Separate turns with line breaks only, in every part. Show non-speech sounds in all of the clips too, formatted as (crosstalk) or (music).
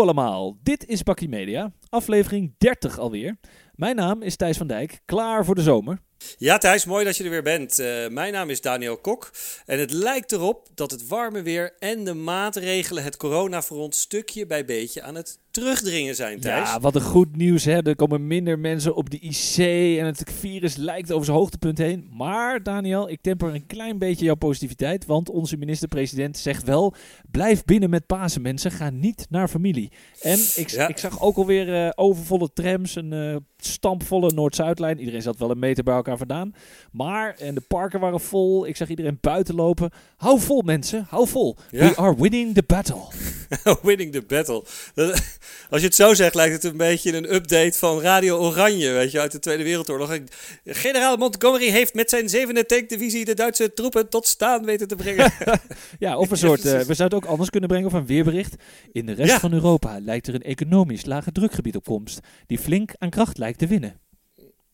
Allemaal, dit is Bakkie Media, aflevering 30 alweer. Mijn naam is Thijs van Dijk, klaar voor de zomer.
Ja, Thijs, mooi dat je er weer bent. Uh, mijn naam is Daniel Kok. En het lijkt erop dat het warme weer en de maatregelen het coronafront stukje bij beetje aan het terugdringen zijn, Thijs.
Ja, wat een goed nieuws. Hè? Er komen minder mensen op de IC en het virus lijkt over zijn hoogtepunt heen. Maar Daniel, ik temper een klein beetje jouw positiviteit. Want onze minister-president zegt wel, blijf binnen met Pasen mensen. Ga niet naar familie. En ik, ik zag ook alweer uh, overvolle trams, een uh, stampvolle Noord-Zuidlijn. Iedereen zat wel een meter bij elkaar vandaan. Maar, en de parken waren vol. Ik zag iedereen buiten lopen. Hou vol mensen, hou vol. We are winning the battle. (laughs)
winning the battle. (laughs) Als je het zo zegt, lijkt het een beetje een update van Radio Oranje, weet je, uit de Tweede Wereldoorlog. Generaal Montgomery heeft met zijn zevende tankdivisie de Duitse troepen tot staan weten te brengen. (laughs)
ja, of een soort, uh, we zouden het ook anders kunnen brengen, of een weerbericht. In de rest van Europa lijkt er een economisch lage drukgebied op komst, die flink aan kracht lijkt te winnen.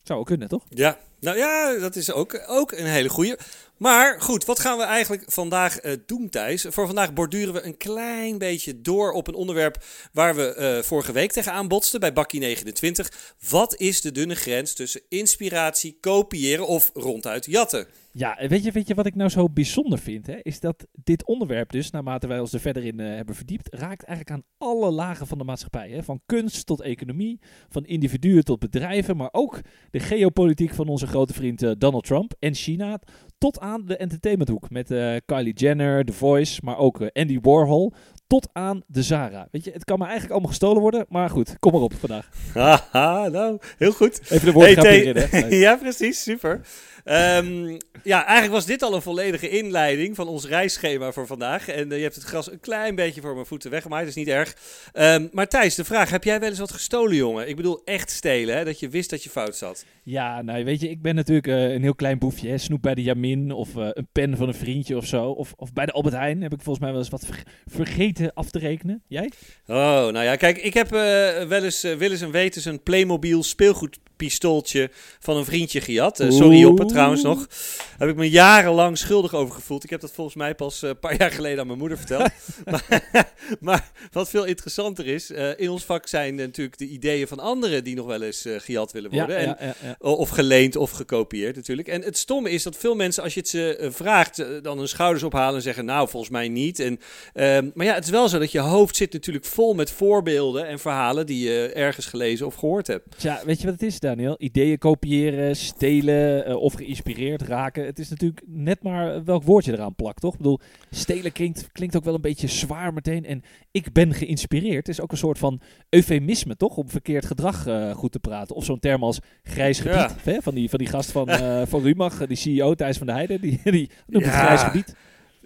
Zou ook kunnen, toch?
Ja, nou ja, dat is ook, ook een hele goede. Maar goed, wat gaan we eigenlijk vandaag uh, doen, Thijs? Voor vandaag borduren we een klein beetje door op een onderwerp waar we uh, vorige week tegenaan botsten bij Bakkie 29. Wat is de dunne grens tussen inspiratie, kopiëren of ronduit jatten?
Ja, weet je, weet je wat ik nou zo bijzonder vind? Hè? Is dat dit onderwerp dus, naarmate wij ons er verder in uh, hebben verdiept, raakt eigenlijk aan alle lagen van de maatschappij. Hè? Van kunst tot economie, van individuen tot bedrijven, maar ook de geopolitiek van onze grote vriend uh, Donald Trump en China, tot aan de entertainmenthoek met uh, Kylie Jenner, The Voice, maar ook Andy Warhol, tot aan de Zara. Weet je, het kan me eigenlijk allemaal gestolen worden, maar goed, kom maar op vandaag. (laughs)
Haha, nou, heel goed.
Even de woorden hey, erin, (laughs)
ja, precies, super. Um, ja, eigenlijk was dit al een volledige inleiding van ons reisschema voor vandaag. En uh, je hebt het gras een klein beetje voor mijn voeten weggemaaid, dat is niet erg. Um, maar Thijs, de vraag, heb jij wel eens wat gestolen, jongen? Ik bedoel echt stelen, hè? dat je wist dat je fout zat.
Ja, nou weet je, ik ben natuurlijk uh, een heel klein boefje. Hè? Snoep bij de Jamin of uh, een pen van een vriendje of zo. Of, of bij de Albert Heijn heb ik volgens mij wel eens wat ver vergeten af te rekenen. Jij?
Oh, nou ja, kijk, ik heb wel eens, wel eens een wetens een Playmobil speelgoed pistooltje van een vriendje gejat. Uh, sorry Joppe trouwens nog. Heb ik me jarenlang schuldig over gevoeld. Ik heb dat volgens mij pas een uh, paar jaar geleden aan mijn moeder verteld. (laughs) maar, (laughs) maar, wat veel interessanter is, uh, in ons vak zijn natuurlijk de ideeën van anderen die nog wel eens gejat willen worden.
Ja, en, ja,
of geleend of gekopieerd natuurlijk. En het stomme is dat veel mensen, als je het ze vraagt, dan hun schouders ophalen en zeggen, nou volgens mij niet. En, ehm, maar ja, het is wel zo dat je hoofd zit natuurlijk vol met voorbeelden en verhalen die je ergens gelezen of gehoord hebt.
Ja, weet je wat het is? Daniel. Ideeën kopiëren, stelen uh, of geïnspireerd raken. Het is natuurlijk net maar welk woordje eraan plakt, toch? Ik bedoel, stelen klinkt, klinkt ook wel een beetje zwaar meteen. En ik ben geïnspireerd is ook een soort van eufemisme, toch? Om verkeerd gedrag uh, goed te praten. Of zo'n term als grijs gebied. Ja. Hè? Van, die, van die gast van, uh, van Rumach, die CEO Thijs van de Heide. Die, die noemt ja. het grijs gebied.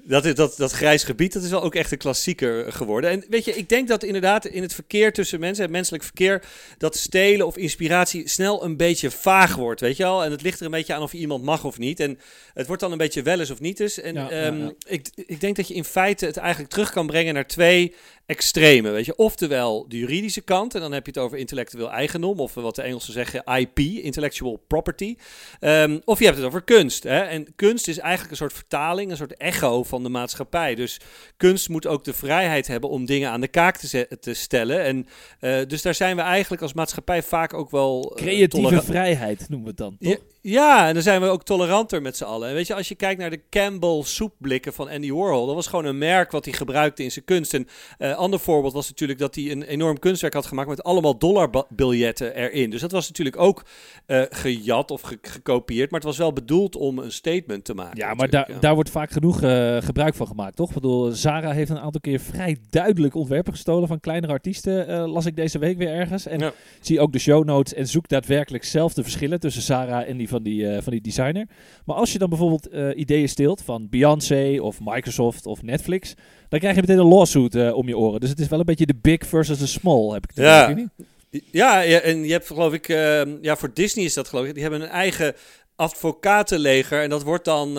Dat, dat, dat grijs gebied, dat is wel ook echt een klassieker geworden. En weet je, ik denk dat inderdaad in het verkeer tussen mensen, het menselijk verkeer, dat stelen of inspiratie snel een beetje vaag wordt, weet je wel. En het ligt er een beetje aan of je iemand mag of niet. En het wordt dan een beetje wel eens of niet eens. En ja, um, ja, ja. Ik, ik denk dat je in feite het eigenlijk terug kan brengen naar twee extreme, weet je. Oftewel de juridische kant, en dan heb je het over intellectueel eigendom, of wat de Engelsen zeggen IP, intellectual property. Um, of je hebt het over kunst. Hè? En kunst is eigenlijk een soort vertaling, een soort echo van de maatschappij. Dus kunst moet ook de vrijheid hebben om dingen aan de kaak te, te stellen. En uh, dus daar zijn we eigenlijk als maatschappij vaak ook wel...
Uh, Creatieve vrijheid noemen we het dan, toch?
Ja, ja, en dan zijn we ook toleranter met z'n allen. En weet je, als je kijkt naar de Campbell soepblikken van Andy Warhol, dat was gewoon een merk wat hij gebruikte in zijn kunst. En uh, ander voorbeeld was natuurlijk dat hij een enorm kunstwerk had gemaakt met allemaal dollarbiljetten erin. Dus dat was natuurlijk ook uh, gejat of ge gekopieerd, maar het was wel bedoeld om een statement te maken.
Ja, maar da ja. daar wordt vaak genoeg uh, gebruik van gemaakt, toch? Ik bedoel, Zara heeft een aantal keer vrij duidelijk ontwerpen gestolen van kleinere artiesten, las ik deze week weer ergens. En ja. zie ook de show notes en zoek daadwerkelijk zelf de verschillen tussen Zara en die van die, uh, van die designer. Maar als je dan bijvoorbeeld uh, ideeën steelt van Beyoncé of Microsoft of Netflix, dan krijg je meteen een lawsuit uh, om je oren. Dus het is wel een beetje de big versus de small, heb ik het
ja. niet? Ja, ja, en je hebt geloof ik, uh, ja, voor Disney is dat geloof ik, die hebben een eigen advocatenleger. En dat wordt dan uh,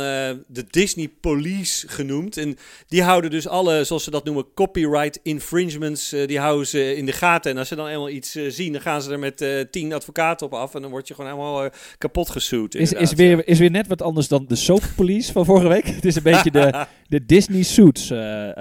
de Disney Police genoemd. En die houden dus alle, zoals ze dat noemen, copyright infringements, uh, die houden ze in de gaten. En als ze dan eenmaal iets uh, zien, dan gaan ze er met tien advocaten op af. En dan word je gewoon helemaal kapot gesuwd.
Is, is, weer, is weer net wat anders dan de Soap Police van vorige week. (laughs) Het is een beetje de, (laughs) de Disney Suits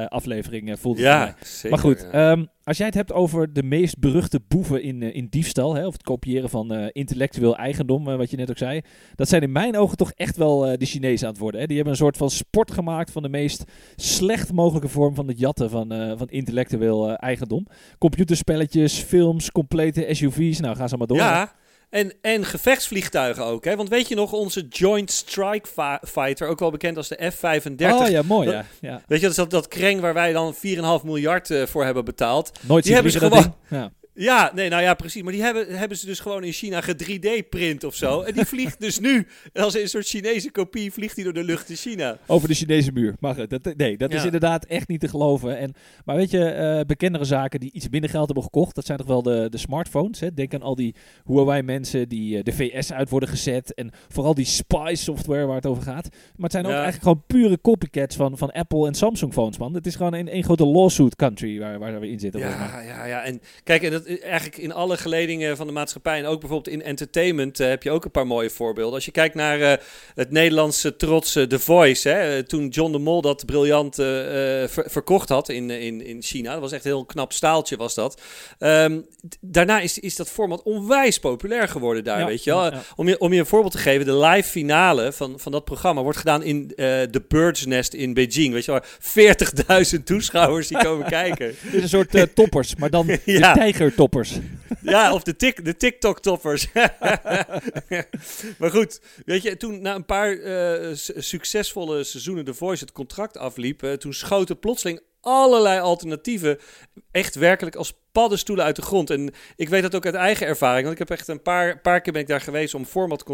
aflevering, voelt het
ja,
mij. Zeker, maar goed, ja. um, als jij het hebt over de meest beruchte boeven in, in diefstal, hè, of het kopiëren van intellectueel eigendom, wat je net ook zei, dat zijn in mijn ogen toch echt wel de Chinezen aan het worden. Hè. Die hebben een soort van sport gemaakt van de meest slecht mogelijke vorm van het jatten van, van intellectueel eigendom. Computerspelletjes, films, complete SUV's, nou ga ze maar door.
Ja, en, en gevechtsvliegtuigen ook. Hè? Want weet je nog, onze Joint Strike Fighter, ook wel bekend als de F-35.
Oh ja, mooi ja. ja.
Weet je, dat is dat, dat kreng waar wij dan 4,5 miljard uh, voor hebben betaald.
Nooit
die
hebben ze gewoon.
Ja. Ja, nee, nou ja, precies. Maar die hebben, hebben ze dus gewoon in China ge-3D-print of zo. En die vliegt dus nu, als een soort Chinese kopie, vliegt hij door de lucht in China.
Over de Chinese muur. Mag Dat, nee, dat is inderdaad echt niet te geloven. En, maar weet je, uh, bekendere zaken die iets minder geld hebben gekocht, dat zijn toch wel de, de smartphones. Hè? Denk aan al die Huawei-mensen die uh, de VS uit worden gezet. En vooral die spy-software waar het over gaat. Maar het zijn ook eigenlijk gewoon pure copycats van, van Apple en Samsung phones, man. Het is gewoon een, een grote lawsuit country waar, waar we in zitten.
Ja, ja, ja. En kijk, en dat eigenlijk in alle geledingen van de maatschappij en ook bijvoorbeeld in entertainment uh, heb je ook een paar mooie voorbeelden. Als je kijkt naar uh, het Nederlandse trots The Voice, hè, toen John de Mol dat briljant ver verkocht had in, in, in China, dat was echt een heel knap staaltje was dat. Um, daarna is, is dat format onwijs populair geworden daar, ja, weet je wel. Ja, ja. Om, je, om je een voorbeeld te geven, de live finale van, van dat programma wordt gedaan in de Bird's Nest in Beijing, weet je wel. 40.000 toeschouwers die komen (laughs) kijken.
Dit is een soort toppers, maar dan (laughs) de tijgertoppers. (laughs)
Ja, of de, de TikTok-toppers. (laughs) maar goed, weet je, toen na een paar uh, succesvolle seizoenen The Voice het contract afliep, uh, toen schoten plotseling allerlei alternatieven echt werkelijk als paddenstoelen uit de grond. En ik weet dat ook uit eigen ervaring, want ik heb echt een paar, paar keer ben ik daar geweest om format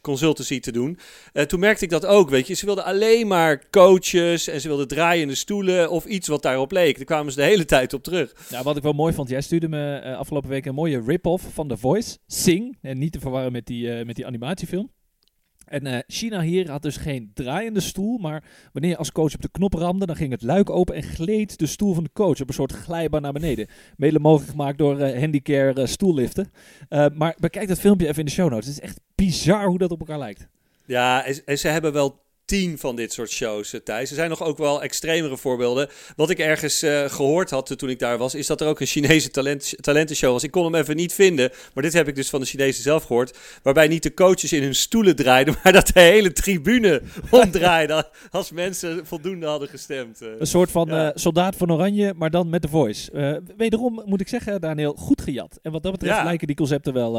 consultancy te doen. Uh, toen merkte ik dat ook, weet je. Ze wilden alleen maar coaches en ze wilden draaiende stoelen of iets wat daarop leek. Daar kwamen ze de hele tijd op terug.
Ja, wat ik wel mooi vond, jij stuurde me uh, afgelopen week een mooie rip-off van The Voice, Sing. En niet te verwarren met die, uh, met die animatiefilm. En uh, China hier had dus geen draaiende stoel, maar wanneer je als coach op de knop ramde, dan ging het luik open en gleed de stoel van de coach op een soort glijbaan naar beneden. Mede mogelijk gemaakt door uh, handicare uh, stoelliften. maar bekijk dat filmpje even in de show notes. Het is echt bizar hoe dat op elkaar lijkt.
Ja, en ze hebben wel tien van dit soort shows, uh, Thijs. Er zijn nog ook wel extremere voorbeelden. Wat ik ergens uh, gehoord had toen ik daar was, is dat er ook een Chinese talent, talentenshow was. Ik kon hem even niet vinden, maar dit heb ik dus van de Chinezen zelf gehoord. Waarbij niet de coaches in hun stoelen draaiden, (laughs) maar dat de hele tribune (laughs) omdraaide als mensen voldoende hadden gestemd.
een soort van ja. soldaat van Oranje, maar dan met de voice. wederom moet ik zeggen, Daniel, goed gejat. En wat dat betreft ja. lijken die concepten wel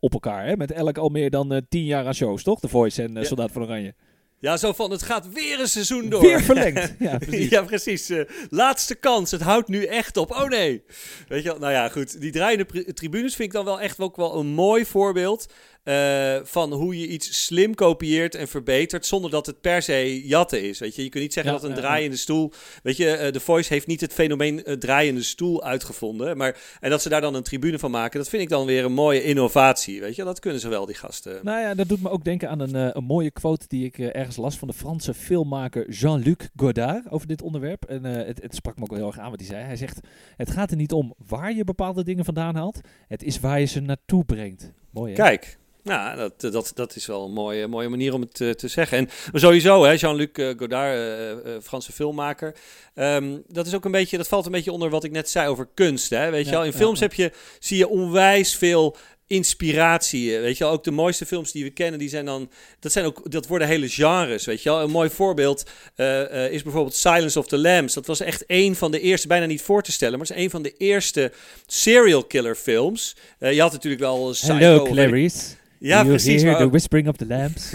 op elkaar. Hè? Met elk al meer dan tien jaar aan shows, toch? De voice en soldaat van Oranje.
Ja, zo van het gaat weer een seizoen door.
Weer verlengd. (laughs) Ja, precies.
ja, precies. Uh, laatste kans. Het houdt nu echt op. Oh nee. Weet je wel? Nou ja, goed. Die draaiende tribunes vind ik dan wel echt ook wel een mooi voorbeeld. Uh, van hoe je iets slim kopieert en verbetert zonder dat het per se jatten is. Weet je, je kunt niet zeggen ja, dat een draaiende stoel. Weet je, uh, The Voice heeft niet het fenomeen uh, draaiende stoel uitgevonden. Maar, en dat ze daar dan een tribune van maken, dat vind ik dan weer een mooie innovatie. Weet je, dat kunnen ze wel, die gasten.
Nou ja, dat doet me ook denken aan een, een mooie quote die ik ergens las van de Franse filmmaker Jean-Luc Godard over dit onderwerp. En het, het sprak me ook wel heel erg aan wat hij zei. Hij zegt: Het gaat er niet om waar je bepaalde dingen vandaan haalt, het is waar je ze naartoe brengt. Mooi hè?
Kijk, nou, dat, dat, dat is wel een mooie, mooie manier om het te, te zeggen. En sowieso, hè, Jean-Luc Godard, uh, uh, Franse filmmaker. Um, dat is ook een beetje, dat valt een beetje onder wat ik net zei over kunst. Hè, weet ja, je wel? In films ja, heb je, zie je onwijs veel inspiratie. Weet je wel, ook de mooiste films die we kennen, die zijn dan. Dat zijn ook. Dat worden hele genres. Weet je wel. Een mooi voorbeeld uh, uh, is bijvoorbeeld Silence of the Lambs. Dat was echt een van de eerste, bijna niet voor te stellen, maar het is een van de eerste serial killer films. Uh, je had natuurlijk wel
Psycho. Hello, Clarice.
Ja,
you
precies.
Hear the whispering of the lambs.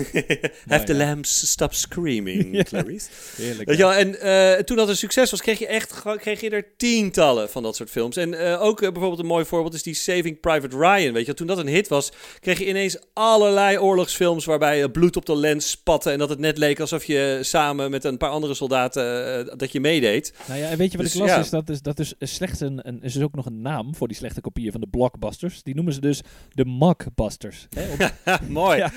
Have the lambs stop screaming, (laughs) ja. Clarice. Heerlijk. Wel, en uh, toen dat een succes was, kreeg je echt kreeg je er tientallen van dat soort films. En uh, ook uh, bijvoorbeeld een mooi voorbeeld is die Saving Private Ryan. Weet je, toen dat een hit was, kreeg je ineens allerlei oorlogsfilms waarbij bloed op de lens spatte en dat het net leek alsof je samen met een paar andere soldaten dat je meedeed.
Nou ja, en weet je wat dus, ik las ja. is dat is dat is slechts een, een is dus ook nog een naam voor die slechte kopieën van de blockbusters. Die noemen ze dus de mockbusters. Hè? (laughs)
Mooi. Ja.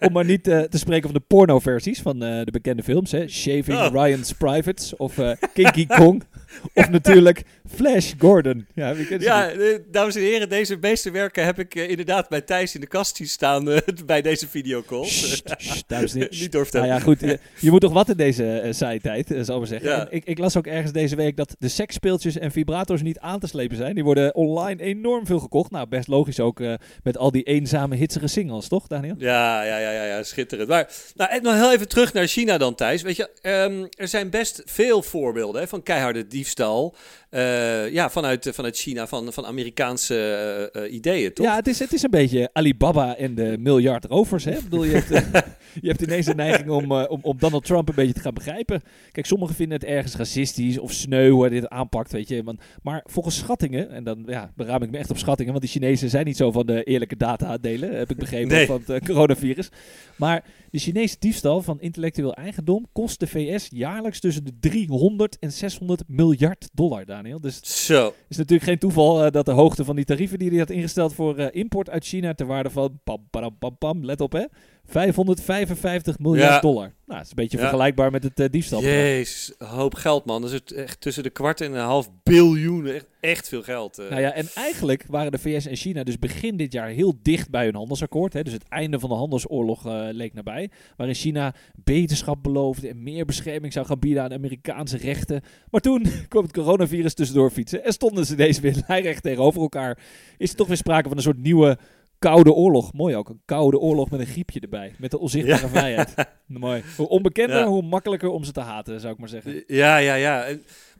Om maar niet uh, te spreken van de porno-versies van uh, de bekende films. Hè? Shaving oh. Ryan's Privates of uh, Kinky Kong. (laughs) of natuurlijk Flash Gordon. Ja,
Ja, eh, dames en heren, deze meesterwerken heb ik eh, inderdaad bij Thijs in de kast zien staan eh, (laughs) bij deze videocall.
Sst, sst, dames en (laughs) heren.
Niet doorvertellen.
Nou ja, goed. Je, je moet toch wat in deze saaie tijd, zal ik maar zeggen.
Ja.
Ik, ik las ook ergens deze week dat de seksspeeltjes en vibrators niet aan te slepen zijn. Die worden online enorm veel gekocht. Nou, best logisch ook met al die eenzame, hitsige singles, toch, Daniel?
Ja, ja, ja, ja, ja, schitterend. Maar nou, en nog heel even terug naar China dan, Thijs. Weet je, ehm, er zijn best veel voorbeelden hè, van keiharde diefstal. eh, ja, vanuit, eh, vanuit China, van, van Amerikaanse eh, ideeën, toch?
Ja, het is, het is een beetje Alibaba en de miljard rovers. Hè? Ik bedoel, je, hebt, (laughs) je hebt ineens de neiging om, om, om Donald Trump een beetje te gaan begrijpen. Kijk, sommigen vinden het ergens racistisch of sneu hoe hij dit aanpakt, weet je. Want, maar volgens schattingen, en dan ja, beraam ik me echt op schattingen, want die Chinezen zijn niet zo van de eerlijke data delen, heb ik begrepen,
Nee.
van het coronavirus. Maar de Chinese diefstal van intellectueel eigendom kost de VS jaarlijks tussen de 300 en 600 miljard dollar, Daniel. Dus
Zo.
het is natuurlijk geen toeval eh, dat de hoogte van die tarieven die hij had ingesteld voor eh, import uit China ter waarde van pam, pam, pam, pam, let op hè, 555 miljard
Ja.
dollar. Nou, het is een beetje
Ja.
vergelijkbaar met het eh, diefstal.
Jezus, een hoop geld, man. Dat is het echt tussen de kwart en een half biljoen. Echt, echt veel geld. eh.
Nou ja, en eigenlijk waren de VS en China dus begin dit jaar heel dicht bij hun handelsakkoord. Hè, dus het einde van de handelsoorlog eh, leek nabij. Waarin China beterschap beloofde en meer bescherming zou gaan bieden aan Amerikaanse rechten. Maar toen (laughs) kwam het coronavirus tussendoor fietsen en stonden ze deze weer (laughs) lijnrecht tegenover elkaar. Is er toch weer sprake van een soort nieuwe koude oorlog. Mooi ook, een koude oorlog met een griepje erbij. Met de onzichtbare vrijheid. (laughs) Mooi. Hoe onbekender,
Ja.
hoe makkelijker om ze te haten, zou ik maar zeggen.
Ja, ja, ja.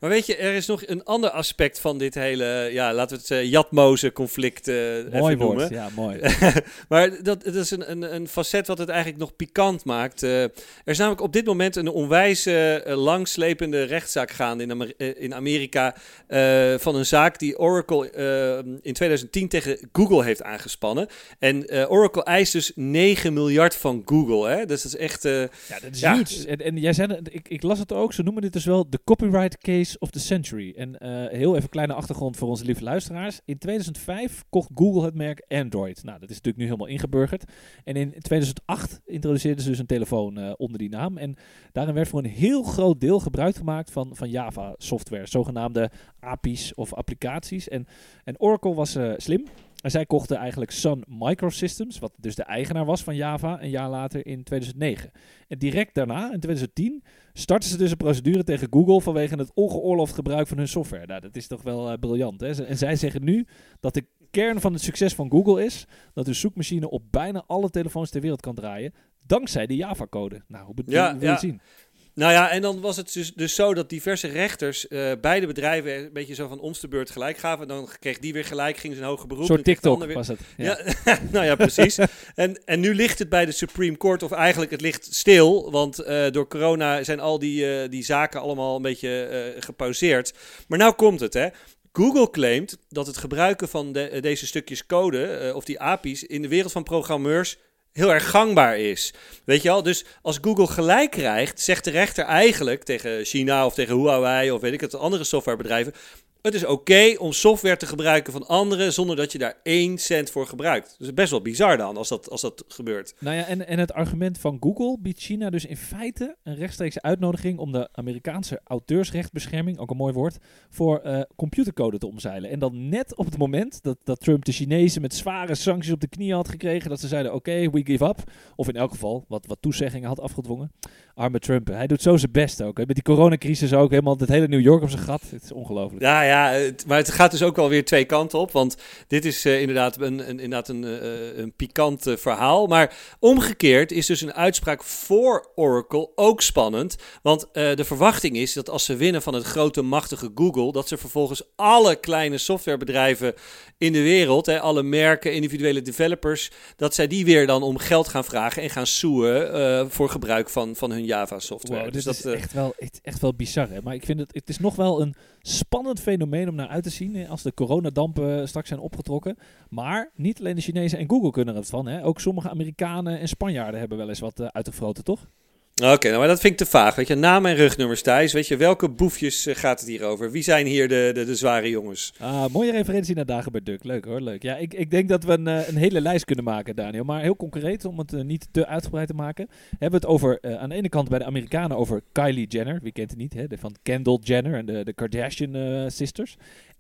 Maar weet je, er is nog een ander aspect van dit hele, ja, laten we het uh, Jatmozen-conflict eh
Mooi
even
woord,
noemen.
ja, mooi. (laughs)
maar dat, dat is een, een, een facet wat het eigenlijk nog pikant maakt. Eh, er is namelijk op dit moment een onwijs eh, langslepende rechtszaak gaande in, Amer- in Amerika. van een zaak die Oracle in 2010 tegen Google heeft aangespannen. En Oracle eist dus 9 miljard van Google. Hè? Dus dat is echt.
Ja, dat is
Ja.
huge. En, en jij zei, ik, ik las het ook, ze noemen dit dus wel de copyright case of the century. En eh, heel even kleine achtergrond voor onze lieve luisteraars. In 2005 kocht Google het merk Android. Nou, dat is natuurlijk nu helemaal ingeburgerd. En in 2008 introduceerden ze dus een telefoon eh, onder die naam. En daarin werd voor een heel groot deel gebruik gemaakt van, van Java software. Zogenaamde API's of applicaties. En, en Oracle was eh, slim. En zij kochten eigenlijk Sun Microsystems, wat dus de eigenaar was van Java, een jaar later in 2009. En direct daarna, in 2010, startten ze dus een procedure tegen Google vanwege het ongeoorloofd gebruik van hun software. Nou, dat is toch wel eh, briljant. Hè? En zij zeggen nu dat de kern van het succes van Google is dat hun zoekmachine op bijna alle telefoons ter wereld kan draaien, dankzij de Java-code. Nou, hoe, bedoel
Ja,
hoe wil je
ja.
zien?
Nou ja, en dan was het dus, dus zo dat diverse rechters eh, beide bedrijven een beetje zo van ons de beurt gelijk gaven. Dan kreeg die weer gelijk, ging ze een hoger beroep.
Een soort TikTok
weer-
was het. Ja.
Ja, (laughs) nou ja, precies. en, en nu ligt het bij de Supreme Court, of eigenlijk het ligt stil, want eh, door corona zijn al die, eh, die zaken allemaal een beetje gepauzeerd. Maar nou komt het, hè. Google claimt dat het gebruiken van de- deze stukjes code, of die API's, in de wereld van programmeurs heel erg gangbaar is. Weet je wel? Dus als Google gelijk krijgt, zegt de rechter eigenlijk tegen China of tegen Huawei of weet ik het, andere softwarebedrijven. Het is oké om software te gebruiken van anderen zonder dat je daar één cent voor gebruikt. Dus best wel bizar dan als dat, als dat gebeurt.
Nou ja, en, en het argument van Google biedt China dus in feite een rechtstreekse uitnodiging om de Amerikaanse auteursrechtbescherming, ook een mooi woord, voor eh, computercode te omzeilen. En dan net op het moment dat, dat Trump de Chinezen met zware sancties op de knie had gekregen, dat ze zeiden oké, we give up. Of in elk geval wat, wat toezeggingen had afgedwongen. Arme Trump, hij doet zo zijn best ook. Met die coronacrisis ook, helemaal het hele New York op zijn gat. Het is ongelooflijk.
Ja, ja, maar het gaat dus ook wel weer twee kanten op. Want dit is eh, inderdaad een, een, inderdaad een, eh, een pikant eh, verhaal. Maar omgekeerd is dus een uitspraak voor Oracle ook spannend. Want eh, de verwachting is dat als ze winnen van het grote machtige Google, dat ze vervolgens alle kleine softwarebedrijven in de wereld, hè, alle merken, individuele developers, dat zij die weer dan om geld gaan vragen en gaan soeën eh, voor gebruik van, van hun Java software.
Wow,
dus
dit
dat,
is
eh,
echt wel, echt, echt wel bizar. Hè? Maar ik vind het, het is nog wel een spannend fenomeen om naar uit te zien als de coronadampen straks zijn opgetrokken. Maar niet alleen de Chinezen en Google kunnen er het van. Hè? Ook sommige Amerikanen en Spanjaarden hebben wel eens wat eh, uitgefroten, toch?
Oké, nou, maar dat vind ik te vaag. Weet je, naam en rugnummers, Thijs. Weet je, welke boefjes eh, gaat het hier over? Wie zijn hier de, de, de zware jongens?
Ah, mooie referentie naar Dagobert Duck. Leuk hoor, leuk. Ja, ik, ik denk dat we een, eh, een hele lijst kunnen maken, Daniel. Maar heel concreet, om het eh, niet te uitgebreid te maken, hebben we het over, aan de ene kant bij de Amerikanen over Kylie Jenner. Wie kent het niet, hè? De, van Kendall Jenner en de, de Kardashian sisters.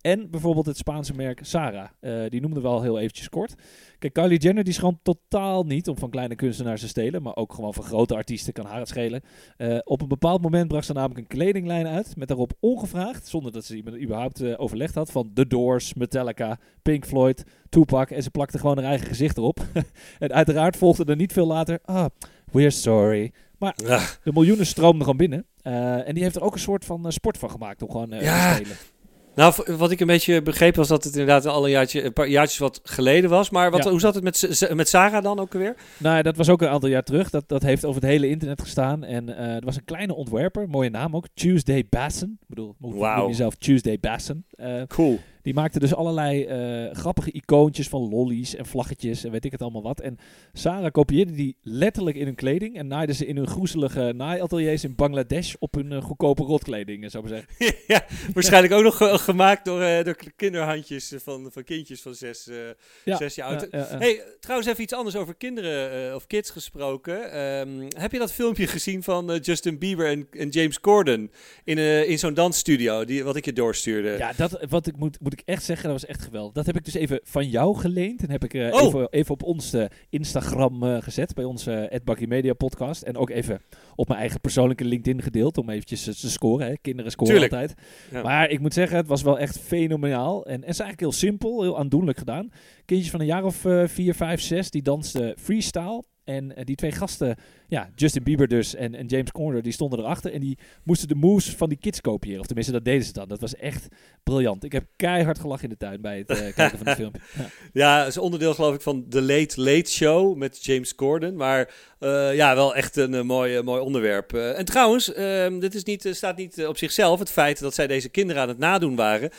En bijvoorbeeld het Spaanse merk Sarah. Eh, die noemden we al heel eventjes kort. Kijk, Kylie Jenner die schroomt totaal niet om van kleine kunstenaars te stelen. Maar ook gewoon van grote artiesten kan haar het schelen. Eh, op een bepaald moment bracht ze namelijk een kledinglijn uit. Met daarop ongevraagd, zonder dat ze iemand überhaupt eh, overlegd had. Van The Doors, Metallica, Pink Floyd, Tupac. En ze plakte gewoon haar eigen gezicht erop. (laughs) en uiteraard volgde er niet veel later. Ah, we're sorry.
Ah,
De miljoenen stroomden gewoon binnen. En die heeft er ook een soort van sport van gemaakt om gewoon
Ja.
te stelen.
Nou, wat ik een beetje begreep was dat het inderdaad al een, jaartje, een paar jaartjes wat geleden was. Maar wat,
Ja.
hoe zat het met, met Sarah dan ook alweer?
Nou, dat was ook een aantal jaar terug. Dat, dat heeft over het hele internet gestaan. En eh er was een kleine ontwerper, mooie naam ook, Tuesday Basson. Ik bedoel, noem je jezelf Tuesday Basson? Eh,
Cool.
Die maakte dus allerlei eh, grappige icoontjes van lollies en vlaggetjes en weet ik het allemaal wat. En Sarah kopieerde die letterlijk in hun kleding en naaide ze in hun groezelige naaiateliers in Bangladesh op hun eh, goedkope rotkleding, eh, zou ik zeggen. (laughs)
ja, waarschijnlijk ook nog ge- gemaakt door, eh, door kinderhandjes van, van kindjes van zes,
Ja,
zes jaar oud.
ja.
Hey, trouwens even iets anders over kinderen of kids gesproken. Ehm, heb je dat filmpje gezien van Justin Bieber en, en James Corden in, in zo'n dansstudio, die, wat ik je doorstuurde?
Ja, dat, wat ik moet, moet ik echt zeggen, dat was echt geweldig. Dat heb ik dus even van jou geleend. En heb ik eh,
Oh.
even, even op ons eh, Instagram eh, gezet, bij onze uh, Media podcast. En ook even op mijn eigen persoonlijke LinkedIn gedeeld, om eventjes te scoren. Hè. Kinderen scoren
Tuurlijk.
altijd.
Ja.
Maar ik moet zeggen, het was wel echt fenomenaal. En, en het is eigenlijk heel simpel, heel aandoenlijk gedaan. Kindjes van een jaar of vier, vijf, zes, die dansten freestyle. En die twee gasten, ja, Justin Bieber dus en, en James Corner, die stonden erachter. En die moesten de moves van die kids kopiëren. Of tenminste, dat deden ze dan. Dat was echt briljant. Ik heb keihard gelachen in de tuin bij het eh, (laughs) kijken van de film. Ja.
Ja, het is onderdeel geloof ik van The Late Late Show met James Corden. Maar eh, ja, wel echt een eh, mooi, mooi onderwerp. En trouwens, ehm, dit is niet, staat niet op zichzelf, het feit dat zij deze kinderen aan het nadoen waren.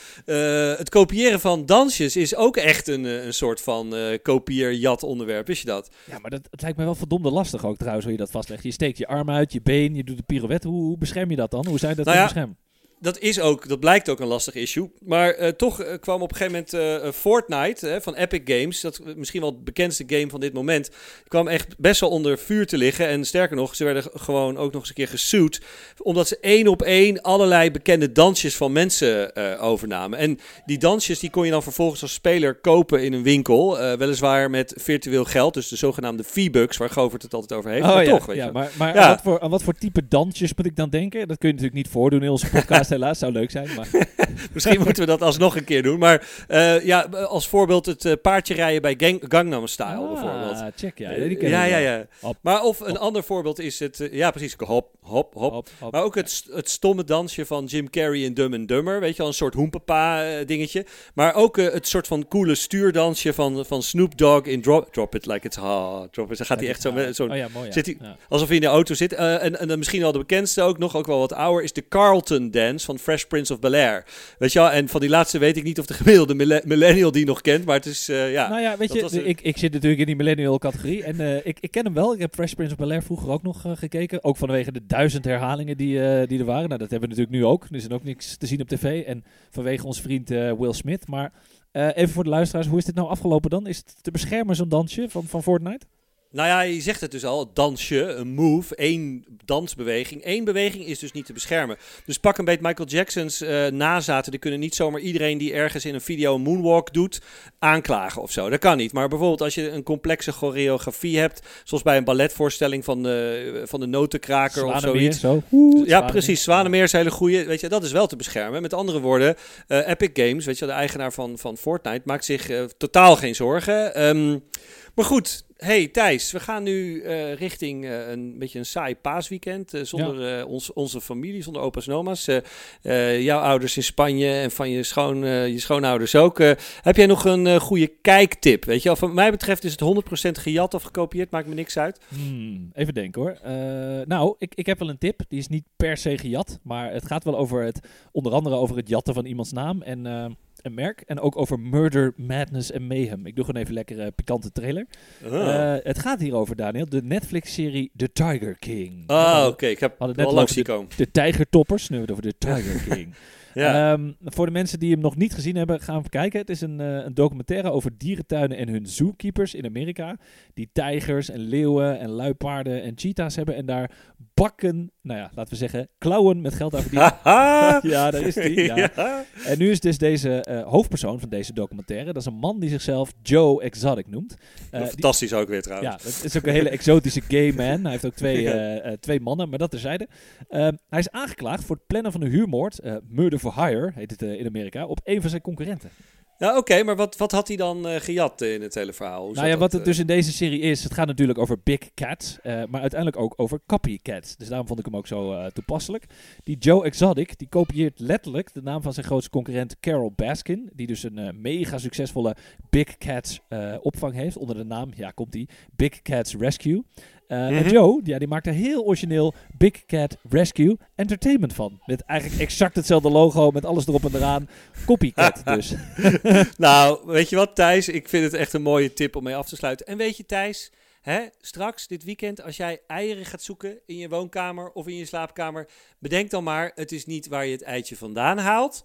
Het kopiëren van dansjes is ook echt een, een soort van kopieer-jat onderwerp. Wist je dat?
ja, maar dat, het lijkt me wel verdomde lastig ook trouwens, je dat vastlegt. Je steekt je arm uit, je been, je doet de pirouette. Hoe, hoe bescherm je dat dan? Hoe je dat
Nou ja,
beschermen?
Dat, is ook, dat blijkt ook een lastig issue. Maar eh, toch eh, kwam op een gegeven moment eh, Fortnite eh, van Epic Games, dat misschien wel het bekendste game van dit moment, kwam echt best wel onder vuur te liggen. En sterker nog, ze werden gewoon ook nog eens een keer gesued, omdat ze één op één allerlei bekende dansjes van mensen overnamen. En die dansjes die kon je dan vervolgens als speler kopen in een winkel, weliswaar met virtueel geld, dus de zogenaamde V-Bucks, waar Govert het altijd over heeft. maar
Oh ja,
toch, weet
ja
je.
maar, maar
Ja.
Aan, wat voor, aan wat voor type dansjes moet ik dan denken? Dat kun je natuurlijk niet voordoen in onze podcast helaas. Zou leuk zijn, maar... (laughs)
Misschien moeten we dat alsnog een keer doen. Maar eh, ja, als voorbeeld het eh, paardje rijden bij Gang Gangnam Style
Ah,
bijvoorbeeld.
check, ja. Die ken
ja, ja, ja.
Hop,
Maar of een ander voorbeeld is het... eh, ja, precies. Hop, hop, hop. Maar ook het, het stomme dansje van Jim Carrey in Dumb and Dumber. Weet je wel, een soort hoempapa eh, dingetje. Maar ook eh, het soort van coole stuurdansje van, van Snoop Dogg in Drop, Drop It Like It's Hot. Drop It. Dan gaat hij echt zo met zo'n...
Oh ja, mooi. Ja.
zit hij-. Alsof hij in de auto zit. Eh, en, en misschien wel de bekendste ook nog, ook wel wat ouder, is de Carlton Dance van Fresh Prince of Bel-Air. Weet je wel, en van die laatste weet ik niet of de gemiddelde mille- millennial die nog kent, maar het is, eh, ja.
nou ja, weet je,
een-
ik, ik zit natuurlijk in die millennial categorie. En eh, ik, ik ken hem wel. Ik heb Fresh Prince of Bel-Air vroeger ook nog eh, gekeken. Ook vanwege de duizend herhalingen die, die er waren. Nou, dat hebben we natuurlijk nu ook. Er is ook niks te zien op tv. En vanwege onze vriend Will Smith. Maar even voor de luisteraars, hoe is dit nou afgelopen dan? Is het te beschermen zo'n dansje van, van Fortnite?
Nou ja, je zegt het dus al, dansje, een move, één dansbeweging. Eén beweging is dus niet te beschermen. Dus pak een beetje Michael Jackson's eh, nazaten. Die kunnen niet zomaar iedereen die ergens in een video een moonwalk doet, aanklagen of zo. Dat kan niet. Maar bijvoorbeeld als je een complexe choreografie hebt, zoals bij een balletvoorstelling van de, van de notenkraker of zoiets.
zo. Oeh,
Ja,
Zwanemeer.
precies. Zwanemeer is een hele goede. Weet je, dat is wel te beschermen. Met andere woorden, eh, Epic Games, weet je, de eigenaar van, van Fortnite, maakt zich eh, totaal geen zorgen. Ehm, maar goed, hey Thijs, we gaan nu eh, richting eh, een beetje een saai paasweekend. eh, zonder ons, onze familie, zonder opa's en oma's. Jouw ouders in Spanje en van je, schoon, je schoonouders ook. Heb jij nog een goede kijktip? Weet je, wel? van mij betreft is het 100% gejat of gekopieerd, maakt me niks uit.
Hmm, even denken hoor. Nou, ik, ik heb wel een tip. Die is niet per se gejat. Maar het gaat wel over het, onder andere over het jatten van iemands naam. En een merk. En ook over murder, madness en mayhem. Ik doe gewoon even lekker een pikante trailer.
Ah,
Eh, het gaat hierover, Daniel. De Netflix-serie The Tiger King.
Ah, oké. Ik heb wel langs
over
zien komen.
De Tijgertoppers. Nu hebben we het over The Tiger (laughs) King.
Ja.
Ehm, voor de mensen die hem nog niet gezien hebben, gaan we kijken. Het is een, eh, een documentaire over dierentuinen en hun zookeepers in Amerika. Die tijgers en leeuwen en luipaarden en cheetahs hebben. En daar bakken, nou ja, laten we zeggen, klauwen met geld aan verdienen. (laughs) (laughs) Ja, daar is die. (laughs) Ja.
Ja.
En nu is dus deze eh, hoofdpersoon van deze documentaire, dat is een man die zichzelf Joe Exotic noemt. Eh, die-
Fantastisch ook weer trouwens.
ja, dat is ook een hele exotische gay man. Hij heeft ook twee, twee mannen, maar dat terzijde. Ehm hij is aangeklaagd voor het plannen van een huurmoord, eh, murder for hire heet het eh, in Amerika, op een van zijn concurrenten.
Ja, oké, maar wat, wat had hij dan eh, gejat eh, in het hele verhaal? Hoe
nou ja,
dat,
wat het dus in deze serie is, het gaat natuurlijk over big cats, eh, maar uiteindelijk ook over copycats. Dus daarom vond ik hem ook zo toepasselijk. Die Joe Exotic, die kopieert letterlijk de naam van zijn grootste concurrent Carol Baskin, die dus een mega succesvolle big cats eh, opvang heeft onder de naam, ja komt die, Big Cats Rescue. Eh, En
Mhm.
Joe, ja, die maakt er heel origineel Big Cat Rescue Entertainment van. Met eigenlijk exact hetzelfde logo, met alles erop en eraan. Copycat (laughs) dus. (laughs)
Nou, weet je wat, Thijs? Ik vind het echt een mooie tip om mee af te sluiten. En weet je, Thijs, hè, straks dit weekend, als jij eieren gaat zoeken in je woonkamer of in je slaapkamer, bedenk dan maar: het is niet waar je het eitje vandaan haalt,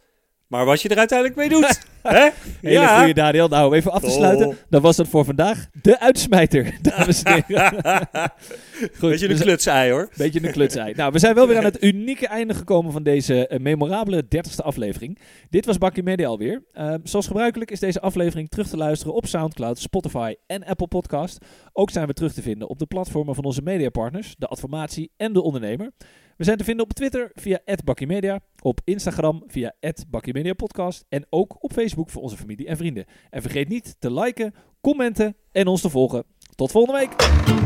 maar wat je er uiteindelijk mee doet. (laughs) hè?
Hele goede Daniel. Nou, om even af te
Top.
sluiten. Dan was het voor vandaag de uitsmijter, (laughs) dames en heren. Goed,
Weet je,
we
een klutsei hoor.
Beetje een klutsei. Nou, we zijn wel weer aan het (laughs) unieke einde gekomen van deze eh, memorabele 30ste aflevering. Dit was Bakkie Media alweer. Eh, zoals gebruikelijk is deze aflevering terug te luisteren op Soundcloud, Spotify en Apple Podcast. Ook zijn we terug te vinden op de platformen van onze mediapartners, de Adformatie en de Ondernemer. We zijn te vinden op Twitter via @bakkiemedia, op Instagram via @bakkiemediapodcast en ook op Facebook voor onze familie en vrienden. En vergeet niet te liken, commenten en ons te volgen. Tot volgende week.